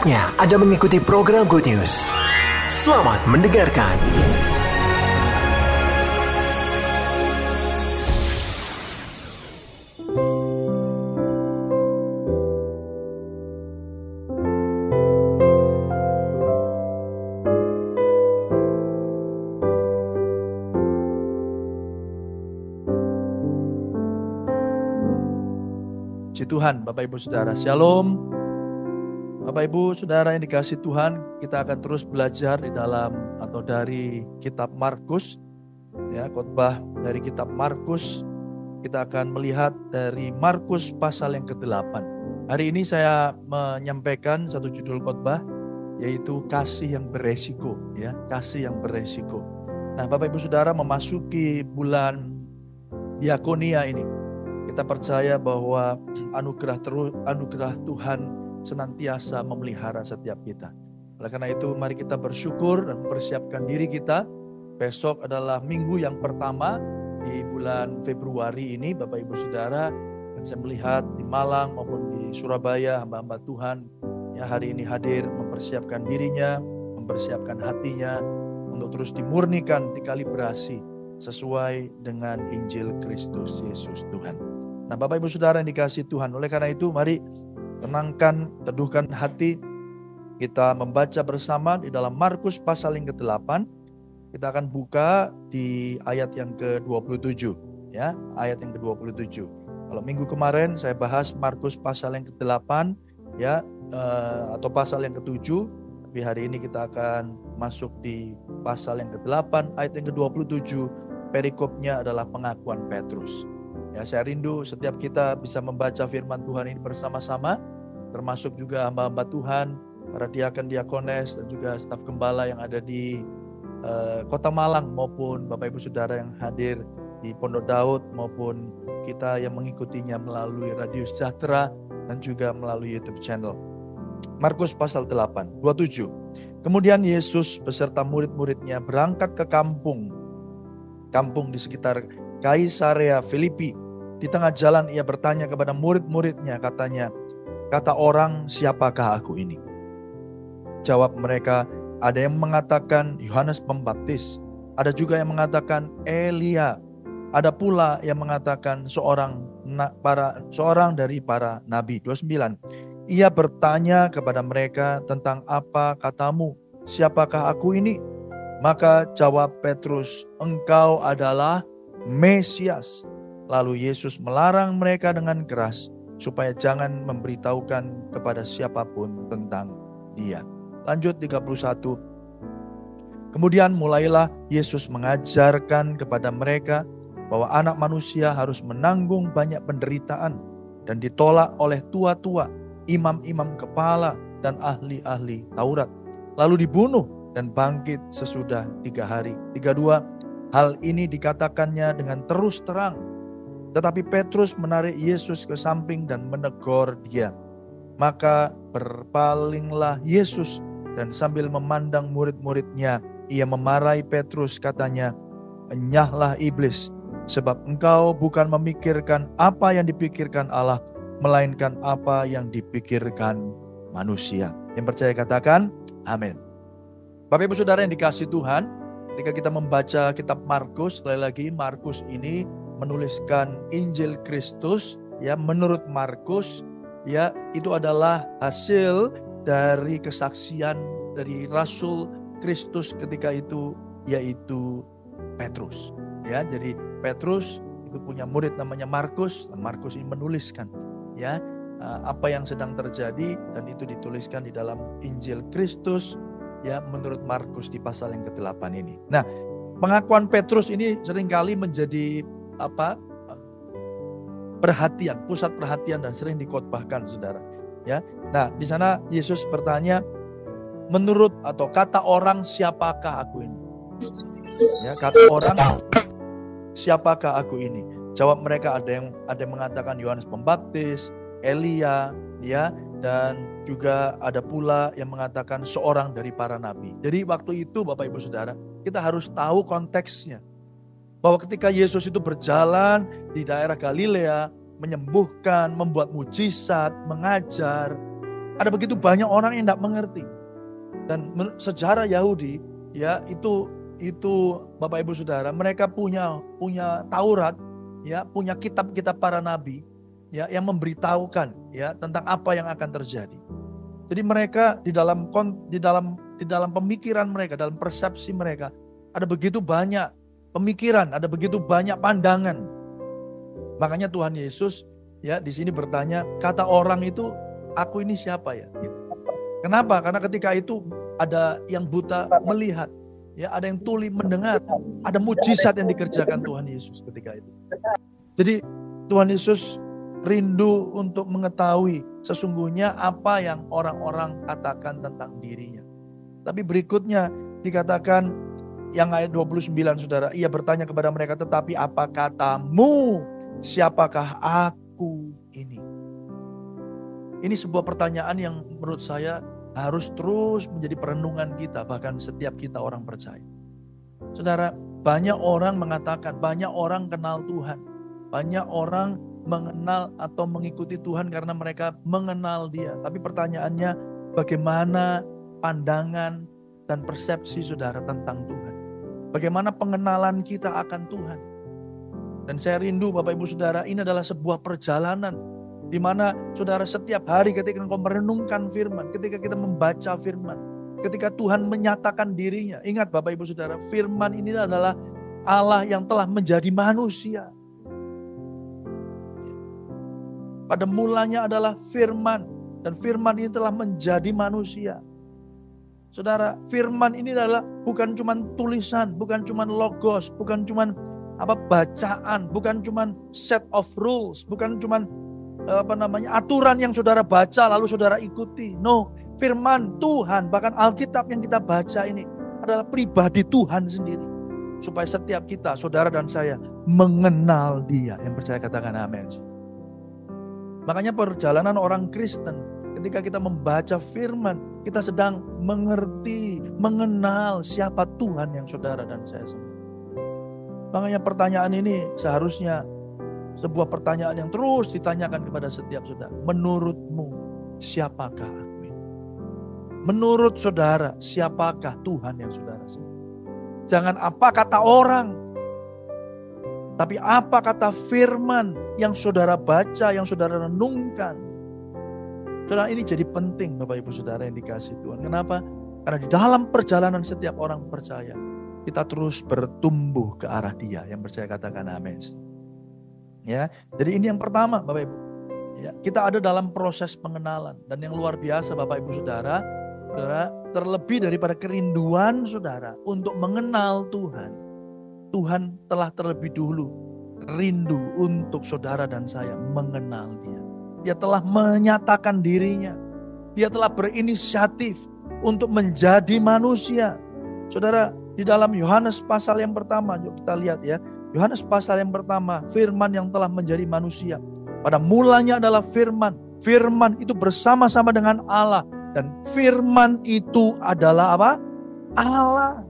Saatnya Anda mengikuti program Good News. Selamat mendengarkan. Tuhan, Bapak Ibu Saudara. Shalom. Bapak Ibu Saudara yang dikasih Tuhan, kita akan terus belajar di dalam atau dari kitab Markus. Ya, khotbah dari kitab Markus. Kita akan melihat dari Markus pasal yang ke-8. Hari ini saya menyampaikan satu judul khotbah yaitu kasih yang beresiko, ya, kasih yang beresiko. Nah, Bapak Ibu Saudara memasuki bulan diakonia ini. Kita percaya bahwa anugerah terus anugerah Tuhan senantiasa memelihara setiap kita. Oleh karena itu mari kita bersyukur dan mempersiapkan diri kita. Besok adalah minggu yang pertama di bulan Februari ini Bapak Ibu Saudara. Dan saya melihat di Malang maupun di Surabaya hamba-hamba Tuhan yang hari ini hadir mempersiapkan dirinya, mempersiapkan hatinya untuk terus dimurnikan, dikalibrasi sesuai dengan Injil Kristus Yesus Tuhan. Nah Bapak Ibu Saudara yang dikasih Tuhan. Oleh karena itu mari tenangkan, teduhkan hati. Kita membaca bersama di dalam Markus pasal yang ke-8. Kita akan buka di ayat yang ke-27. ya Ayat yang ke-27. Kalau minggu kemarin saya bahas Markus pasal yang ke-8 ya eh, atau pasal yang ke-7 tapi hari ini kita akan masuk di pasal yang ke-8 ayat yang ke-27 perikopnya adalah pengakuan Petrus. Ya, saya rindu setiap kita bisa membaca firman Tuhan ini bersama-sama, termasuk juga hamba-hamba Tuhan, para diakan diakones dan juga staf gembala yang ada di uh, Kota Malang maupun Bapak Ibu Saudara yang hadir di Pondok Daud maupun kita yang mengikutinya melalui Radio Sejahtera dan juga melalui YouTube channel. Markus pasal 8, 27. Kemudian Yesus beserta murid-muridnya berangkat ke kampung. Kampung di sekitar Kaisarea Filipi. Di tengah jalan ia bertanya kepada murid-muridnya katanya, kata orang siapakah aku ini? Jawab mereka, ada yang mengatakan Yohanes Pembaptis, ada juga yang mengatakan Elia, ada pula yang mengatakan seorang para seorang dari para nabi. 29. Ia bertanya kepada mereka tentang apa katamu, siapakah aku ini? Maka jawab Petrus, engkau adalah Mesias. Lalu Yesus melarang mereka dengan keras supaya jangan memberitahukan kepada siapa pun tentang dia. Lanjut 31. Kemudian mulailah Yesus mengajarkan kepada mereka bahwa anak manusia harus menanggung banyak penderitaan dan ditolak oleh tua-tua, imam-imam kepala, dan ahli-ahli Taurat. Lalu dibunuh dan bangkit sesudah tiga hari. 32. Hal ini dikatakannya dengan terus terang tetapi Petrus menarik Yesus ke samping dan menegur dia. Maka berpalinglah Yesus dan sambil memandang murid-muridnya, ia memarahi Petrus katanya, Enyahlah iblis, sebab engkau bukan memikirkan apa yang dipikirkan Allah, melainkan apa yang dipikirkan manusia. Yang percaya katakan, amin. Bapak ibu saudara yang dikasih Tuhan, ketika kita membaca kitab Markus, sekali lagi Markus ini menuliskan Injil Kristus ya menurut Markus ya itu adalah hasil dari kesaksian dari Rasul Kristus ketika itu yaitu Petrus ya jadi Petrus itu punya murid namanya Markus dan Markus ini menuliskan ya eh, apa yang sedang terjadi dan itu dituliskan di dalam Injil Kristus ya menurut Markus di pasal yang ke-8 ini. Nah, pengakuan Petrus ini sering kali menjadi apa perhatian, pusat perhatian dan sering dikotbahkan Saudara. Ya. Nah, di sana Yesus bertanya, menurut atau kata orang siapakah aku ini? Ya, kata orang siapakah aku ini? Jawab mereka ada yang ada yang mengatakan Yohanes Pembaptis, Elia, ya, dan juga ada pula yang mengatakan seorang dari para nabi. Jadi waktu itu Bapak Ibu Saudara, kita harus tahu konteksnya bahwa ketika Yesus itu berjalan di daerah Galilea, menyembuhkan, membuat mujizat, mengajar, Ada begitu banyak orang yang tidak mengerti. Dan sejarah Yahudi ya itu itu Bapak Ibu Saudara, mereka punya punya Taurat, ya, punya kitab-kitab para nabi ya yang memberitahukan ya tentang apa yang akan terjadi. Jadi mereka di dalam di dalam di dalam pemikiran mereka, dalam persepsi mereka ada begitu banyak pemikiran, ada begitu banyak pandangan. Makanya Tuhan Yesus ya di sini bertanya, kata orang itu aku ini siapa ya? Kenapa? Karena ketika itu ada yang buta melihat, ya ada yang tuli mendengar, ada mujizat yang dikerjakan Tuhan Yesus ketika itu. Jadi Tuhan Yesus rindu untuk mengetahui sesungguhnya apa yang orang-orang katakan tentang dirinya. Tapi berikutnya dikatakan yang ayat 29 saudara, ia bertanya kepada mereka, tetapi apa katamu? Siapakah aku ini? Ini sebuah pertanyaan yang menurut saya harus terus menjadi perenungan kita, bahkan setiap kita orang percaya. Saudara, banyak orang mengatakan, banyak orang kenal Tuhan. Banyak orang mengenal atau mengikuti Tuhan karena mereka mengenal dia. Tapi pertanyaannya, bagaimana pandangan dan persepsi saudara tentang Tuhan? Bagaimana pengenalan kita akan Tuhan? Dan saya rindu Bapak Ibu Saudara, ini adalah sebuah perjalanan di mana saudara setiap hari ketika engkau merenungkan firman, ketika kita membaca firman, ketika Tuhan menyatakan dirinya. Ingat Bapak Ibu Saudara, firman ini adalah Allah yang telah menjadi manusia. Pada mulanya adalah firman dan firman ini telah menjadi manusia. Saudara, firman ini adalah bukan cuma tulisan, bukan cuma logos, bukan cuma apa bacaan, bukan cuma set of rules, bukan cuma apa namanya aturan yang saudara baca lalu saudara ikuti. No, firman Tuhan bahkan Alkitab yang kita baca ini adalah pribadi Tuhan sendiri. Supaya setiap kita, saudara dan saya mengenal dia. Yang percaya katakan amin. Makanya perjalanan orang Kristen ketika kita membaca firman, kita sedang mengerti, mengenal siapa Tuhan yang saudara dan saya sendiri. Makanya pertanyaan ini seharusnya sebuah pertanyaan yang terus ditanyakan kepada setiap saudara. Menurutmu siapakah aku ini? Menurut saudara siapakah Tuhan yang saudara sebut? Jangan apa kata orang. Tapi apa kata firman yang saudara baca, yang saudara renungkan. Saudara ini jadi penting Bapak Ibu Saudara yang dikasih Tuhan. Kenapa? Karena di dalam perjalanan setiap orang percaya, kita terus bertumbuh ke arah dia. Yang percaya katakan amin. Ya, jadi ini yang pertama Bapak Ibu. Ya, kita ada dalam proses pengenalan dan yang luar biasa Bapak Ibu Saudara, Saudara, terlebih daripada kerinduan Saudara untuk mengenal Tuhan. Tuhan telah terlebih dulu rindu untuk saudara dan saya mengenal dia. Dia telah menyatakan dirinya. Dia telah berinisiatif untuk menjadi manusia. Saudara, di dalam Yohanes pasal yang pertama, yuk kita lihat ya. Yohanes pasal yang pertama, firman yang telah menjadi manusia. Pada mulanya adalah firman. Firman itu bersama-sama dengan Allah. Dan firman itu adalah apa? Allah.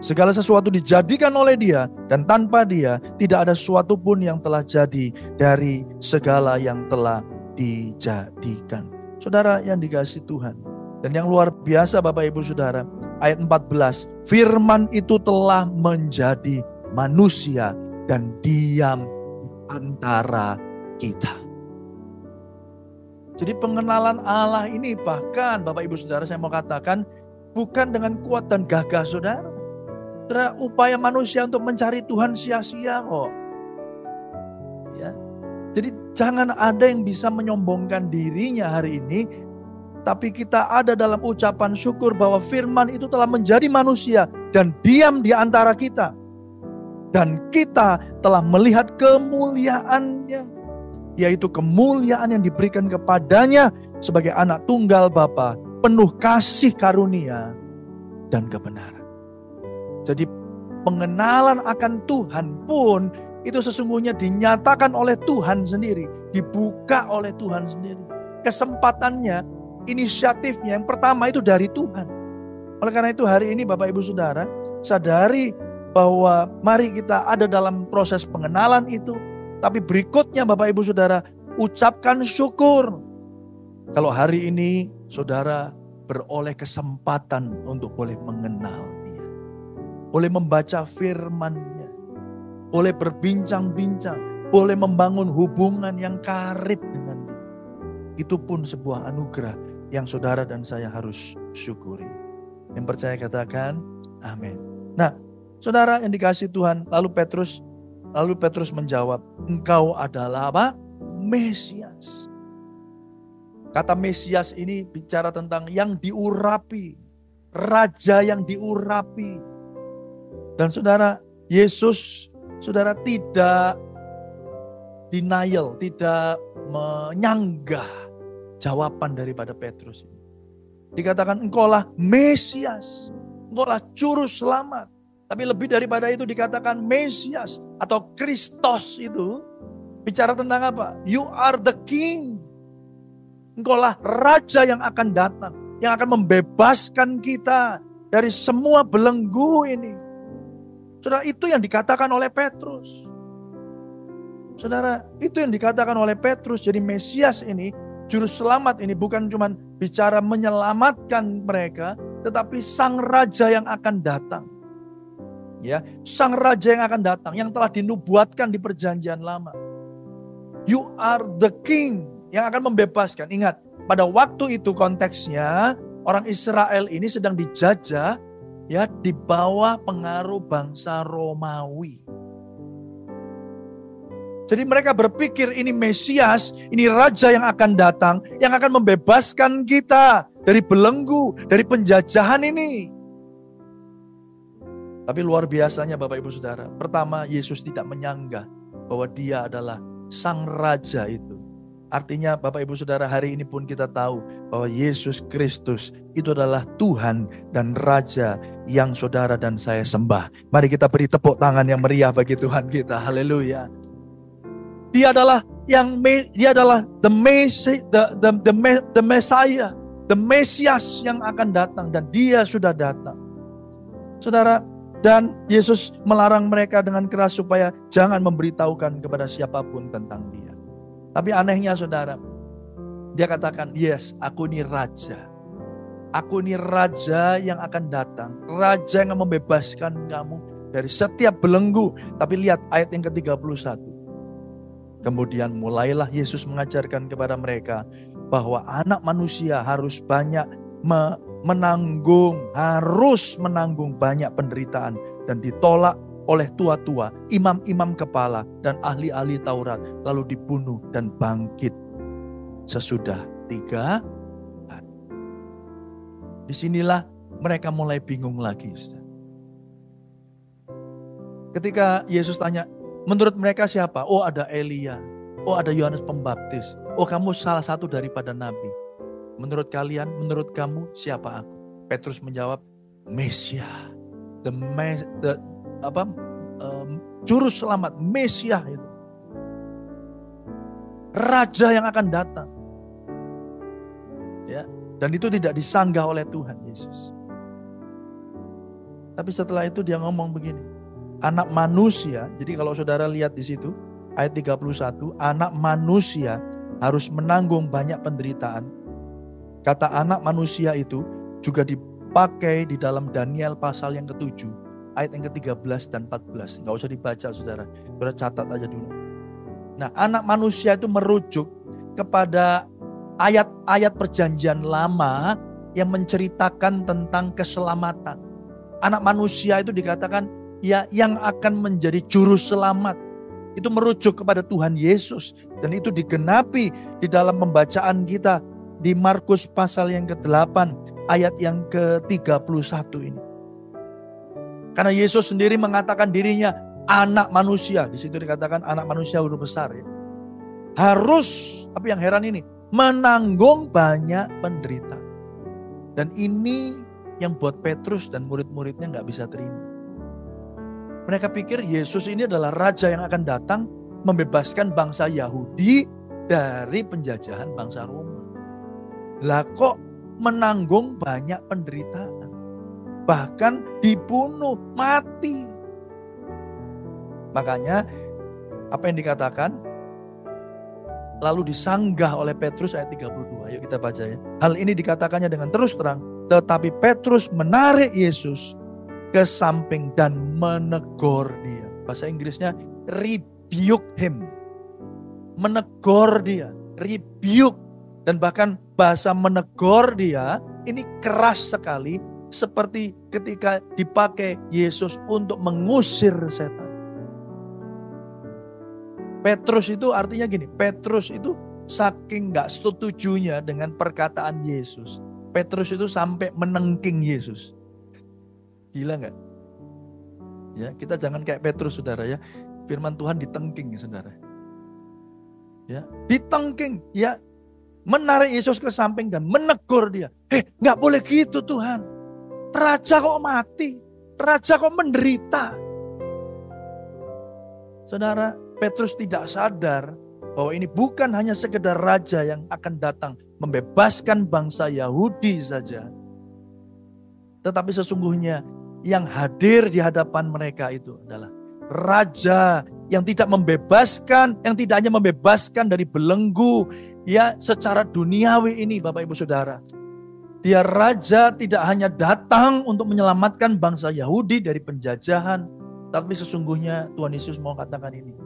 Segala sesuatu dijadikan oleh dia dan tanpa dia tidak ada sesuatu pun yang telah jadi dari segala yang telah dijadikan. Saudara yang dikasih Tuhan. Dan yang luar biasa Bapak Ibu Saudara, ayat 14, firman itu telah menjadi manusia dan diam antara kita. Jadi pengenalan Allah ini bahkan Bapak Ibu Saudara saya mau katakan bukan dengan kuat dan gagah Saudara. Saudara, upaya manusia untuk mencari Tuhan sia-sia kok. Ya. Jadi jangan ada yang bisa menyombongkan dirinya hari ini tapi kita ada dalam ucapan syukur bahwa firman itu telah menjadi manusia dan diam di antara kita. Dan kita telah melihat kemuliaannya. Yaitu kemuliaan yang diberikan kepadanya sebagai anak tunggal Bapa penuh kasih karunia dan kebenaran. Jadi pengenalan akan Tuhan pun itu sesungguhnya dinyatakan oleh Tuhan sendiri, dibuka oleh Tuhan sendiri. Kesempatannya inisiatifnya yang pertama itu dari Tuhan. Oleh karena itu hari ini Bapak Ibu Saudara sadari bahwa mari kita ada dalam proses pengenalan itu. Tapi berikutnya Bapak Ibu Saudara ucapkan syukur Kalau hari ini saudara beroleh kesempatan untuk boleh mengenal. Boleh membaca firman-Nya. Boleh berbincang-bincang. Boleh membangun hubungan yang karib dengan dia. Itu pun sebuah anugerah yang saudara dan saya harus syukuri. Yang percaya katakan amin. Nah, saudara yang dikasih Tuhan, lalu Petrus lalu Petrus menjawab, "Engkau adalah apa? Mesias." Kata Mesias ini bicara tentang yang diurapi, raja yang diurapi. Dan saudara, Yesus, saudara tidak denial, tidak menyanggah jawaban daripada Petrus ini. Dikatakan engkaulah Mesias, engkaulah juru selamat. Tapi lebih daripada itu dikatakan Mesias atau Kristos itu bicara tentang apa? You are the king. Engkaulah raja yang akan datang. Yang akan membebaskan kita dari semua belenggu ini. Saudara, itu yang dikatakan oleh Petrus. Saudara, itu yang dikatakan oleh Petrus. Jadi Mesias ini, juru selamat ini bukan cuma bicara menyelamatkan mereka, tetapi sang raja yang akan datang. Ya, sang raja yang akan datang yang telah dinubuatkan di perjanjian lama. You are the king yang akan membebaskan. Ingat, pada waktu itu konteksnya orang Israel ini sedang dijajah ya di bawah pengaruh bangsa Romawi. Jadi mereka berpikir ini Mesias, ini raja yang akan datang, yang akan membebaskan kita dari belenggu, dari penjajahan ini. Tapi luar biasanya Bapak Ibu Saudara, pertama Yesus tidak menyanggah bahwa dia adalah sang raja itu. Artinya Bapak Ibu Saudara hari ini pun kita tahu bahwa Yesus Kristus itu adalah Tuhan dan Raja yang saudara dan saya sembah. Mari kita beri tepuk tangan yang meriah bagi Tuhan kita. Haleluya. Dia adalah yang dia adalah the Messiah, the, the, the, the Messiah, the Mesias yang akan datang dan dia sudah datang. Saudara, dan Yesus melarang mereka dengan keras supaya jangan memberitahukan kepada siapa pun tentang dia. Tapi anehnya saudara, dia katakan, yes aku ini raja. Aku ini raja yang akan datang. Raja yang membebaskan kamu dari setiap belenggu. Tapi lihat ayat yang ke-31. Kemudian mulailah Yesus mengajarkan kepada mereka bahwa anak manusia harus banyak menanggung, harus menanggung banyak penderitaan dan ditolak oleh tua-tua, imam-imam kepala, dan ahli-ahli Taurat, lalu dibunuh dan bangkit sesudah tiga hari. Di sinilah mereka mulai bingung lagi. Ketika Yesus tanya, menurut mereka siapa? Oh ada Elia, oh ada Yohanes Pembaptis, oh kamu salah satu daripada nabi. Menurut kalian, menurut kamu siapa aku? Petrus menjawab, Mesia, the, the, apa um, juru selamat Mesias itu. Raja yang akan datang. Ya, dan itu tidak disanggah oleh Tuhan Yesus. Tapi setelah itu dia ngomong begini. Anak manusia, jadi kalau saudara lihat di situ ayat 31, anak manusia harus menanggung banyak penderitaan. Kata anak manusia itu juga dipakai di dalam Daniel pasal yang ketujuh ayat yang ke-13 dan 14. Nggak usah dibaca saudara. Saudara catat aja dulu. Nah anak manusia itu merujuk kepada ayat-ayat perjanjian lama yang menceritakan tentang keselamatan. Anak manusia itu dikatakan ya yang akan menjadi juru selamat. Itu merujuk kepada Tuhan Yesus. Dan itu digenapi di dalam pembacaan kita di Markus pasal yang ke-8 ayat yang ke-31 ini. Karena Yesus sendiri mengatakan dirinya anak manusia. Di situ dikatakan anak manusia huruf besar ya. Harus, tapi yang heran ini, menanggung banyak penderita. Dan ini yang buat Petrus dan murid-muridnya nggak bisa terima. Mereka pikir Yesus ini adalah raja yang akan datang membebaskan bangsa Yahudi dari penjajahan bangsa Roma. Lah kok menanggung banyak penderitaan? Bahkan dibunuh, mati. Makanya apa yang dikatakan? lalu disanggah oleh Petrus ayat 32. Yuk kita baca ya. Hal ini dikatakannya dengan terus terang. Tetapi Petrus menarik Yesus ke samping dan menegur dia. Bahasa Inggrisnya rebuke him. Menegur dia. Rebuke. Dan bahkan bahasa menegur dia ini keras sekali. Seperti ketika dipakai Yesus untuk mengusir setan. Petrus itu artinya gini, Petrus itu saking nggak setujunya dengan perkataan Yesus. Petrus itu sampai menengking Yesus. Gila nggak? Ya, kita jangan kayak Petrus saudara ya. Firman Tuhan ditengking saudara. Ya, ditengking ya. Menarik Yesus ke samping dan menegur dia. Eh, nggak boleh gitu Tuhan. Raja kok mati? Raja kok menderita? Saudara, Petrus tidak sadar bahwa ini bukan hanya sekedar raja yang akan datang membebaskan bangsa Yahudi saja. Tetapi sesungguhnya yang hadir di hadapan mereka itu adalah raja yang tidak membebaskan, yang tidak hanya membebaskan dari belenggu ya secara duniawi ini Bapak Ibu Saudara. Dia raja tidak hanya datang untuk menyelamatkan bangsa Yahudi dari penjajahan, tapi sesungguhnya Tuhan Yesus mau katakan ini.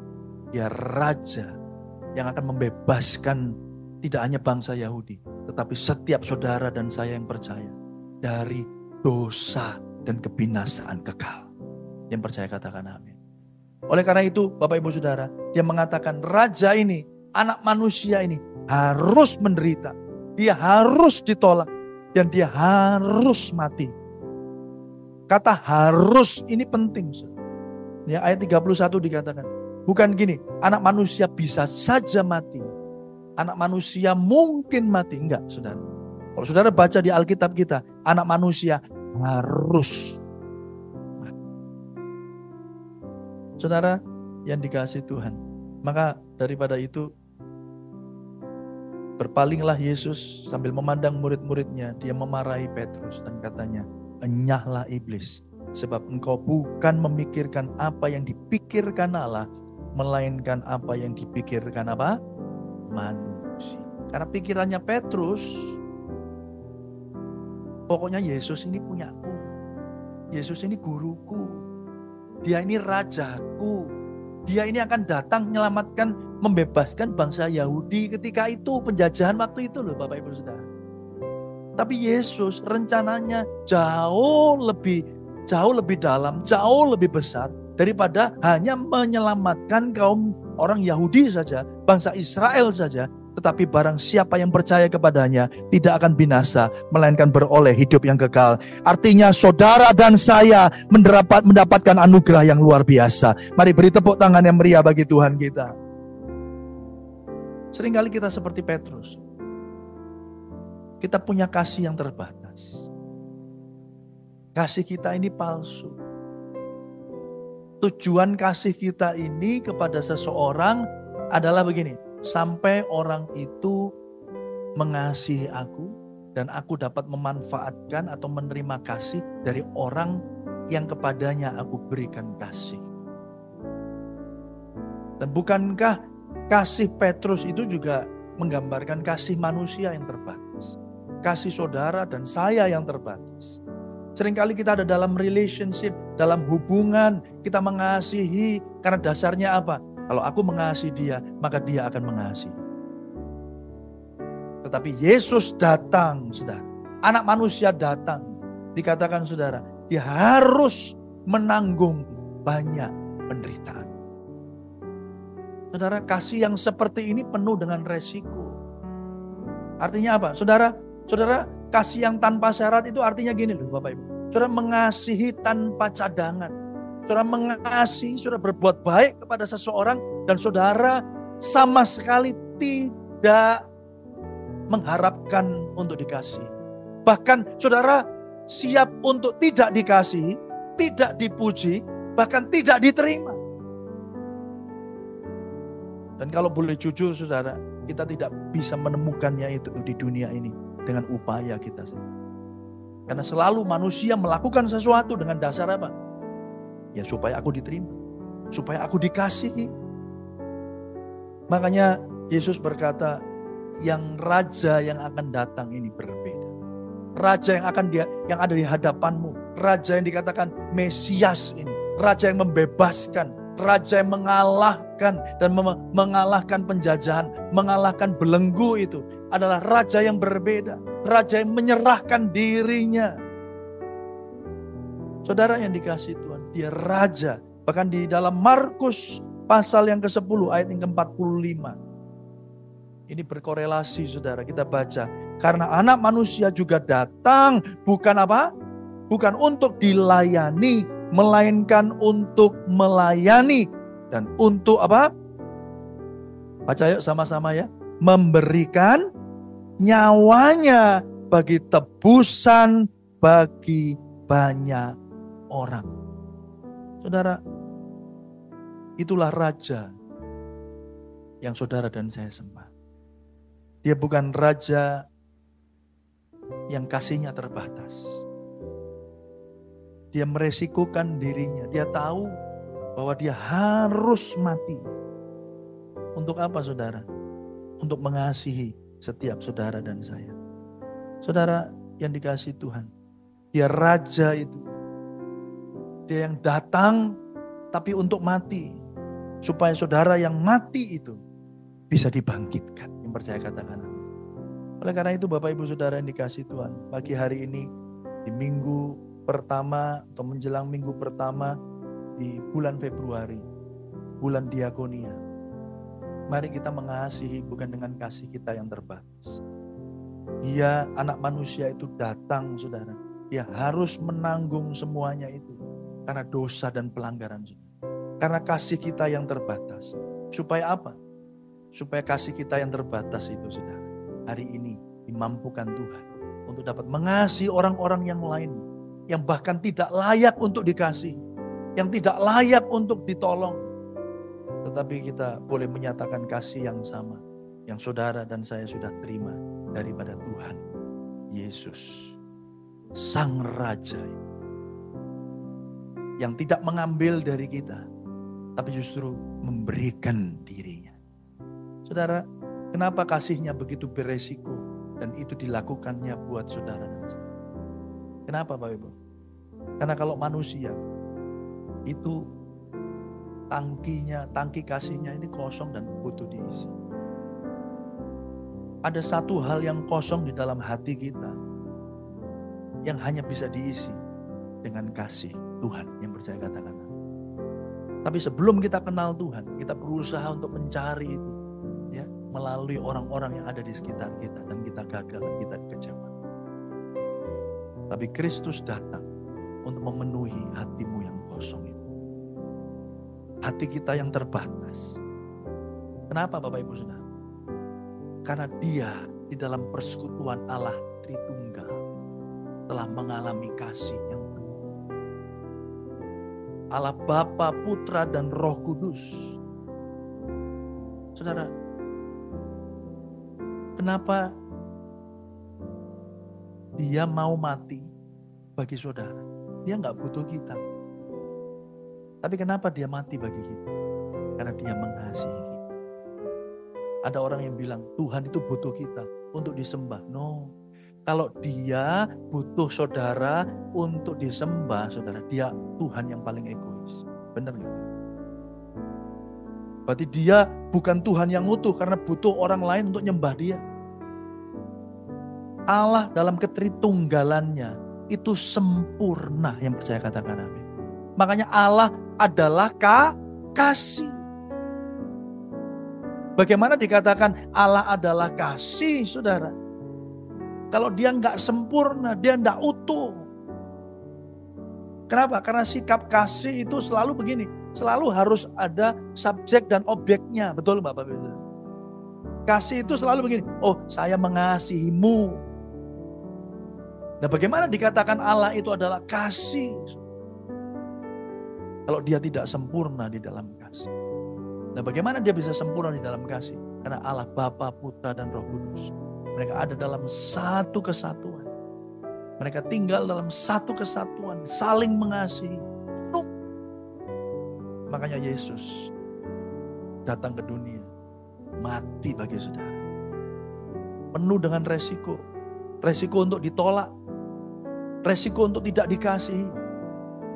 Dia raja yang akan membebaskan tidak hanya bangsa Yahudi, tetapi setiap saudara dan saya yang percaya dari dosa dan kebinasaan kekal. Yang percaya katakan amin. Oleh karena itu, Bapak Ibu Saudara, dia mengatakan raja ini, anak manusia ini harus menderita. Dia harus ditolak dan dia harus mati. Kata harus ini penting. Ya, ayat 31 dikatakan, Bukan gini, anak manusia bisa saja mati. Anak manusia mungkin mati. Enggak, saudara. Kalau saudara baca di Alkitab kita, anak manusia harus mati. Saudara yang dikasih Tuhan. Maka daripada itu, berpalinglah Yesus sambil memandang murid-muridnya. Dia memarahi Petrus dan katanya, enyahlah iblis. Sebab engkau bukan memikirkan apa yang dipikirkan Allah, melainkan apa yang dipikirkan apa? Manusia. Karena pikirannya Petrus, pokoknya Yesus ini punyaku. Yesus ini guruku. Dia ini rajaku. Dia ini akan datang menyelamatkan, membebaskan bangsa Yahudi ketika itu penjajahan waktu itu loh Bapak Ibu Saudara. Tapi Yesus rencananya jauh lebih jauh lebih dalam, jauh lebih besar daripada hanya menyelamatkan kaum orang Yahudi saja, bangsa Israel saja, tetapi barang siapa yang percaya kepadanya tidak akan binasa, melainkan beroleh hidup yang kekal. Artinya saudara dan saya mendapat, mendapatkan anugerah yang luar biasa. Mari beri tepuk tangan yang meriah bagi Tuhan kita. Seringkali kita seperti Petrus. Kita punya kasih yang terbatas. Kasih kita ini palsu tujuan kasih kita ini kepada seseorang adalah begini, sampai orang itu mengasihi aku dan aku dapat memanfaatkan atau menerima kasih dari orang yang kepadanya aku berikan kasih. Dan bukankah kasih Petrus itu juga menggambarkan kasih manusia yang terbatas. Kasih saudara dan saya yang terbatas. Seringkali kita ada dalam relationship, dalam hubungan, kita mengasihi karena dasarnya apa? Kalau aku mengasihi dia, maka dia akan mengasihi. Tetapi Yesus datang, saudara. Anak manusia datang. Dikatakan saudara, dia harus menanggung banyak penderitaan. Saudara, kasih yang seperti ini penuh dengan resiko. Artinya apa? Saudara, saudara Kasih yang tanpa syarat itu artinya gini loh Bapak Ibu. Saudara mengasihi tanpa cadangan. Saudara mengasihi, saudara berbuat baik kepada seseorang dan saudara sama sekali tidak mengharapkan untuk dikasih. Bahkan saudara siap untuk tidak dikasih, tidak dipuji, bahkan tidak diterima. Dan kalau boleh jujur saudara, kita tidak bisa menemukannya itu di dunia ini dengan upaya kita sendiri. Karena selalu manusia melakukan sesuatu dengan dasar apa? Ya supaya aku diterima. Supaya aku dikasihi. Makanya Yesus berkata, yang raja yang akan datang ini berbeda. Raja yang akan dia yang ada di hadapanmu, raja yang dikatakan Mesias ini, raja yang membebaskan, raja yang mengalahkan dan mengalahkan penjajahan, mengalahkan belenggu itu adalah raja yang berbeda, raja yang menyerahkan dirinya. Saudara yang dikasih Tuhan, dia raja. Bahkan di dalam Markus pasal yang ke-10 ayat yang ke-45. Ini berkorelasi saudara, kita baca. Karena anak manusia juga datang bukan apa? Bukan untuk dilayani, melainkan untuk melayani dan untuk apa? Baca yuk sama-sama ya. Memberikan nyawanya bagi tebusan bagi banyak orang. Saudara, itulah raja yang saudara dan saya sembah. Dia bukan raja yang kasihnya terbatas dia meresikukan dirinya. Dia tahu bahwa dia harus mati. Untuk apa saudara? Untuk mengasihi setiap saudara dan saya. Saudara yang dikasih Tuhan. Dia raja itu. Dia yang datang tapi untuk mati. Supaya saudara yang mati itu bisa dibangkitkan. Yang percaya katakan Oleh karena itu Bapak Ibu Saudara yang dikasih Tuhan. Pagi hari ini di minggu pertama atau menjelang minggu pertama di bulan Februari, bulan diakonia. Mari kita mengasihi bukan dengan kasih kita yang terbatas. Dia anak manusia itu datang saudara. Dia harus menanggung semuanya itu. Karena dosa dan pelanggaran. Karena kasih kita yang terbatas. Supaya apa? Supaya kasih kita yang terbatas itu saudara. Hari ini dimampukan Tuhan. Untuk dapat mengasihi orang-orang yang lain yang bahkan tidak layak untuk dikasih, yang tidak layak untuk ditolong. Tetapi kita boleh menyatakan kasih yang sama, yang saudara dan saya sudah terima daripada Tuhan Yesus, Sang Raja yang tidak mengambil dari kita, tapi justru memberikan dirinya. Saudara, kenapa kasihnya begitu beresiko dan itu dilakukannya buat saudara dan saya? Kenapa Bapak Ibu? Karena kalau manusia itu tangkinya, tangki kasihnya ini kosong dan butuh diisi. Ada satu hal yang kosong di dalam hati kita yang hanya bisa diisi dengan kasih Tuhan yang percaya katakan. Tapi sebelum kita kenal Tuhan, kita berusaha untuk mencari itu ya melalui orang-orang yang ada di sekitar kita dan kita gagal kita kecewa. Tapi Kristus datang untuk memenuhi hatimu yang kosong itu. Hati kita yang terbatas. Kenapa Bapak Ibu Saudara? Karena dia di dalam persekutuan Allah Tritunggal telah mengalami kasih yang penuh. Allah Bapa, Putra, dan Roh Kudus. Saudara, kenapa dia mau mati bagi saudara. Dia nggak butuh kita. Tapi kenapa dia mati bagi kita? Karena dia mengasihi kita. Ada orang yang bilang Tuhan itu butuh kita untuk disembah. No. Kalau dia butuh saudara untuk disembah, saudara, dia Tuhan yang paling egois. Benar nggak? Berarti dia bukan Tuhan yang utuh karena butuh orang lain untuk nyembah dia. Allah dalam ketritunggalannya itu sempurna yang percaya katakan amin. Makanya Allah adalah ka kasih. Bagaimana dikatakan Allah adalah kasih, saudara? Kalau dia nggak sempurna, dia nggak utuh. Kenapa? Karena sikap kasih itu selalu begini, selalu harus ada subjek dan objeknya, betul Bapak? Kasih itu selalu begini, oh saya mengasihimu, Nah bagaimana dikatakan Allah itu adalah kasih? Kalau dia tidak sempurna di dalam kasih. Nah bagaimana dia bisa sempurna di dalam kasih? Karena Allah Bapa, Putra, dan Roh Kudus. Mereka ada dalam satu kesatuan. Mereka tinggal dalam satu kesatuan, saling mengasihi. Makanya Yesus datang ke dunia mati bagi saudara. Penuh dengan resiko. Resiko untuk ditolak. Resiko untuk tidak dikasihi.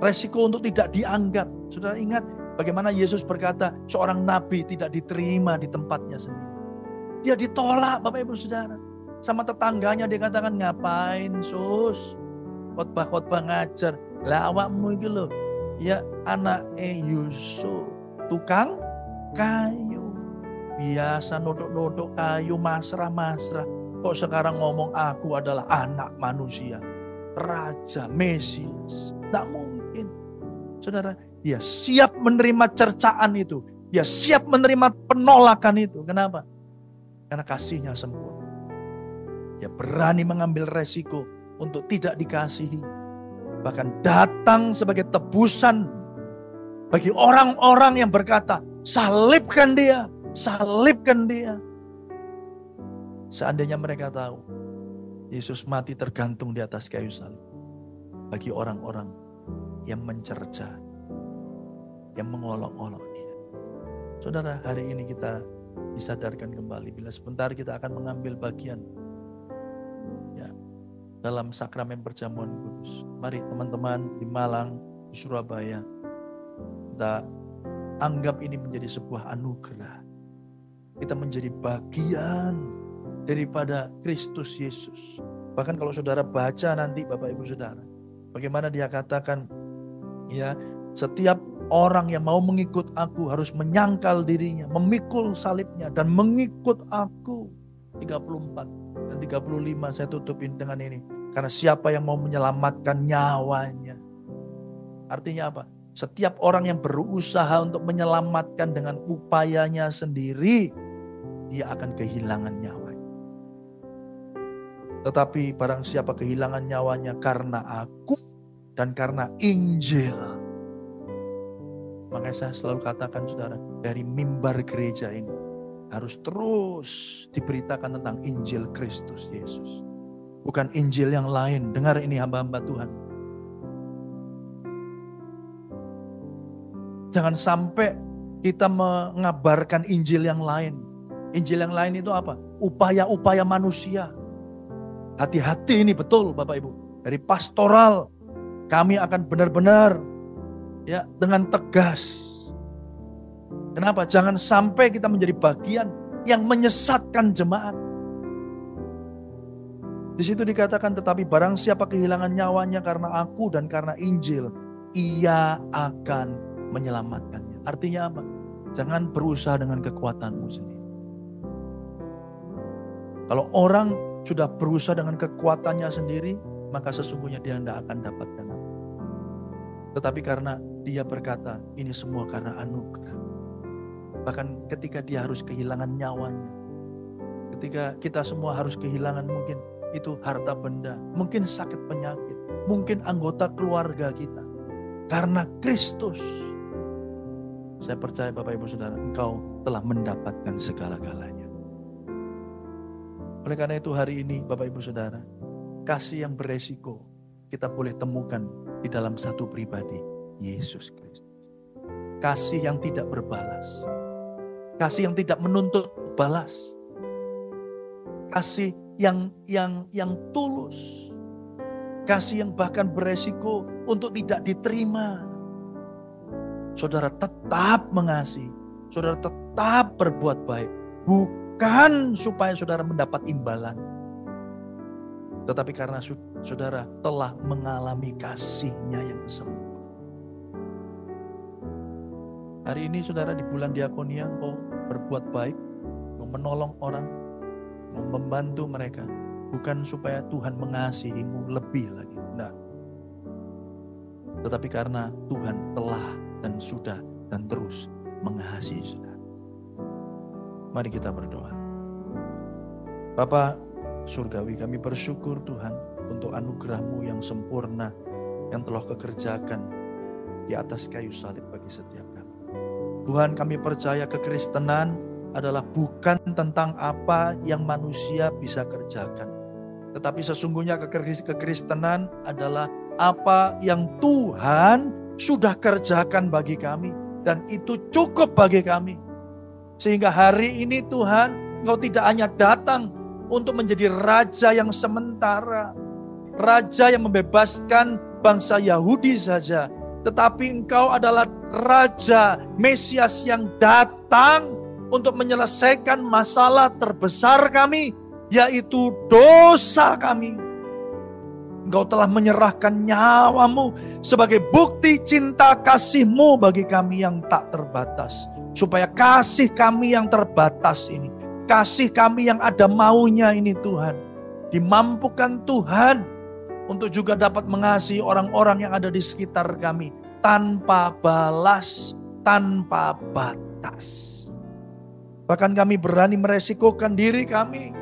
Resiko untuk tidak dianggap. Saudara ingat bagaimana Yesus berkata seorang nabi tidak diterima di tempatnya sendiri. Dia ditolak Bapak Ibu Saudara. Sama tetangganya dia katakan ngapain sus. Khotbah-khotbah ngajar. Lah awakmu itu loh. Ya anak e Yusuf. Tukang kayu. Biasa nodok-nodok kayu masrah-masrah. Kok sekarang ngomong aku adalah anak manusia. Raja, Mesias. Tidak mungkin. Saudara, dia siap menerima cercaan itu. Dia siap menerima penolakan itu. Kenapa? Karena kasihnya sempurna. Dia berani mengambil resiko untuk tidak dikasihi. Bahkan datang sebagai tebusan bagi orang-orang yang berkata, salibkan dia, salibkan dia. Seandainya mereka tahu, Yesus mati tergantung di atas kayu salib. Bagi orang-orang yang mencerca, yang mengolok-olok dia. Saudara, hari ini kita disadarkan kembali bila sebentar kita akan mengambil bagian ya dalam sakramen perjamuan kudus. Mari teman-teman di Malang, di Surabaya, kita anggap ini menjadi sebuah anugerah. Kita menjadi bagian daripada Kristus Yesus. Bahkan kalau saudara baca nanti Bapak Ibu Saudara, bagaimana dia katakan ya setiap orang yang mau mengikut aku harus menyangkal dirinya, memikul salibnya dan mengikut aku. 34 dan 35 saya tutupin dengan ini. Karena siapa yang mau menyelamatkan nyawanya. Artinya apa? Setiap orang yang berusaha untuk menyelamatkan dengan upayanya sendiri, dia akan kehilangan nyawanya. Tetapi barang siapa kehilangan nyawanya karena aku dan karena Injil. Makanya saya selalu katakan saudara, dari mimbar gereja ini harus terus diberitakan tentang Injil Kristus Yesus. Bukan Injil yang lain. Dengar ini hamba-hamba Tuhan Jangan sampai kita mengabarkan Injil yang lain. Injil yang lain itu apa? Upaya-upaya manusia. Hati-hati ini betul Bapak Ibu. Dari pastoral kami akan benar-benar ya dengan tegas. Kenapa? Jangan sampai kita menjadi bagian yang menyesatkan jemaat. Di situ dikatakan tetapi barang siapa kehilangan nyawanya karena aku dan karena Injil, ia akan menyelamatkannya. Artinya apa? Jangan berusaha dengan kekuatanmu sendiri. Kalau orang sudah berusaha dengan kekuatannya sendiri, maka sesungguhnya dia tidak akan dapatkan apa. Tetapi karena dia berkata, ini semua karena anugerah. Bahkan ketika dia harus kehilangan nyawanya, ketika kita semua harus kehilangan mungkin itu harta benda, mungkin sakit penyakit, mungkin anggota keluarga kita. Karena Kristus saya percaya Bapak Ibu Saudara, engkau telah mendapatkan segala-galanya. Oleh karena itu hari ini Bapak Ibu Saudara, kasih yang beresiko kita boleh temukan di dalam satu pribadi, Yesus Kristus. Kasih yang tidak berbalas. Kasih yang tidak menuntut balas. Kasih yang yang yang tulus. Kasih yang bahkan beresiko untuk tidak diterima saudara tetap mengasihi, saudara tetap berbuat baik, bukan supaya saudara mendapat imbalan, tetapi karena saudara telah mengalami kasihnya yang sempurna. Hari ini saudara di bulan diakonia engkau berbuat baik, engkau menolong orang, membantu mereka, bukan supaya Tuhan mengasihimu lebih lagi. Nah, tetapi karena Tuhan telah dan sudah dan terus mengasihi saudara. Mari kita berdoa. Bapa surgawi kami bersyukur Tuhan untuk anugerahmu yang sempurna yang telah kekerjakan di atas kayu salib bagi setiap kami. Tuhan kami percaya kekristenan adalah bukan tentang apa yang manusia bisa kerjakan. Tetapi sesungguhnya kekristenan adalah apa yang Tuhan sudah kerjakan bagi kami dan itu cukup bagi kami. Sehingga hari ini Tuhan, Engkau tidak hanya datang untuk menjadi raja yang sementara. Raja yang membebaskan bangsa Yahudi saja. Tetapi engkau adalah Raja Mesias yang datang untuk menyelesaikan masalah terbesar kami, yaitu dosa kami. Engkau telah menyerahkan nyawamu sebagai bukti cinta kasihmu bagi kami yang tak terbatas. Supaya kasih kami yang terbatas ini, kasih kami yang ada maunya ini Tuhan, dimampukan Tuhan untuk juga dapat mengasihi orang-orang yang ada di sekitar kami tanpa balas, tanpa batas. Bahkan kami berani meresikokan diri kami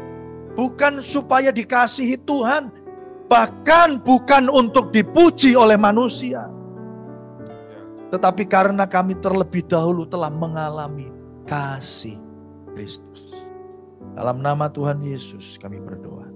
bukan supaya dikasihi Tuhan, bahkan bukan untuk dipuji oleh manusia. Tetapi karena kami terlebih dahulu telah mengalami kasih Kristus. Dalam nama Tuhan Yesus kami berdoa.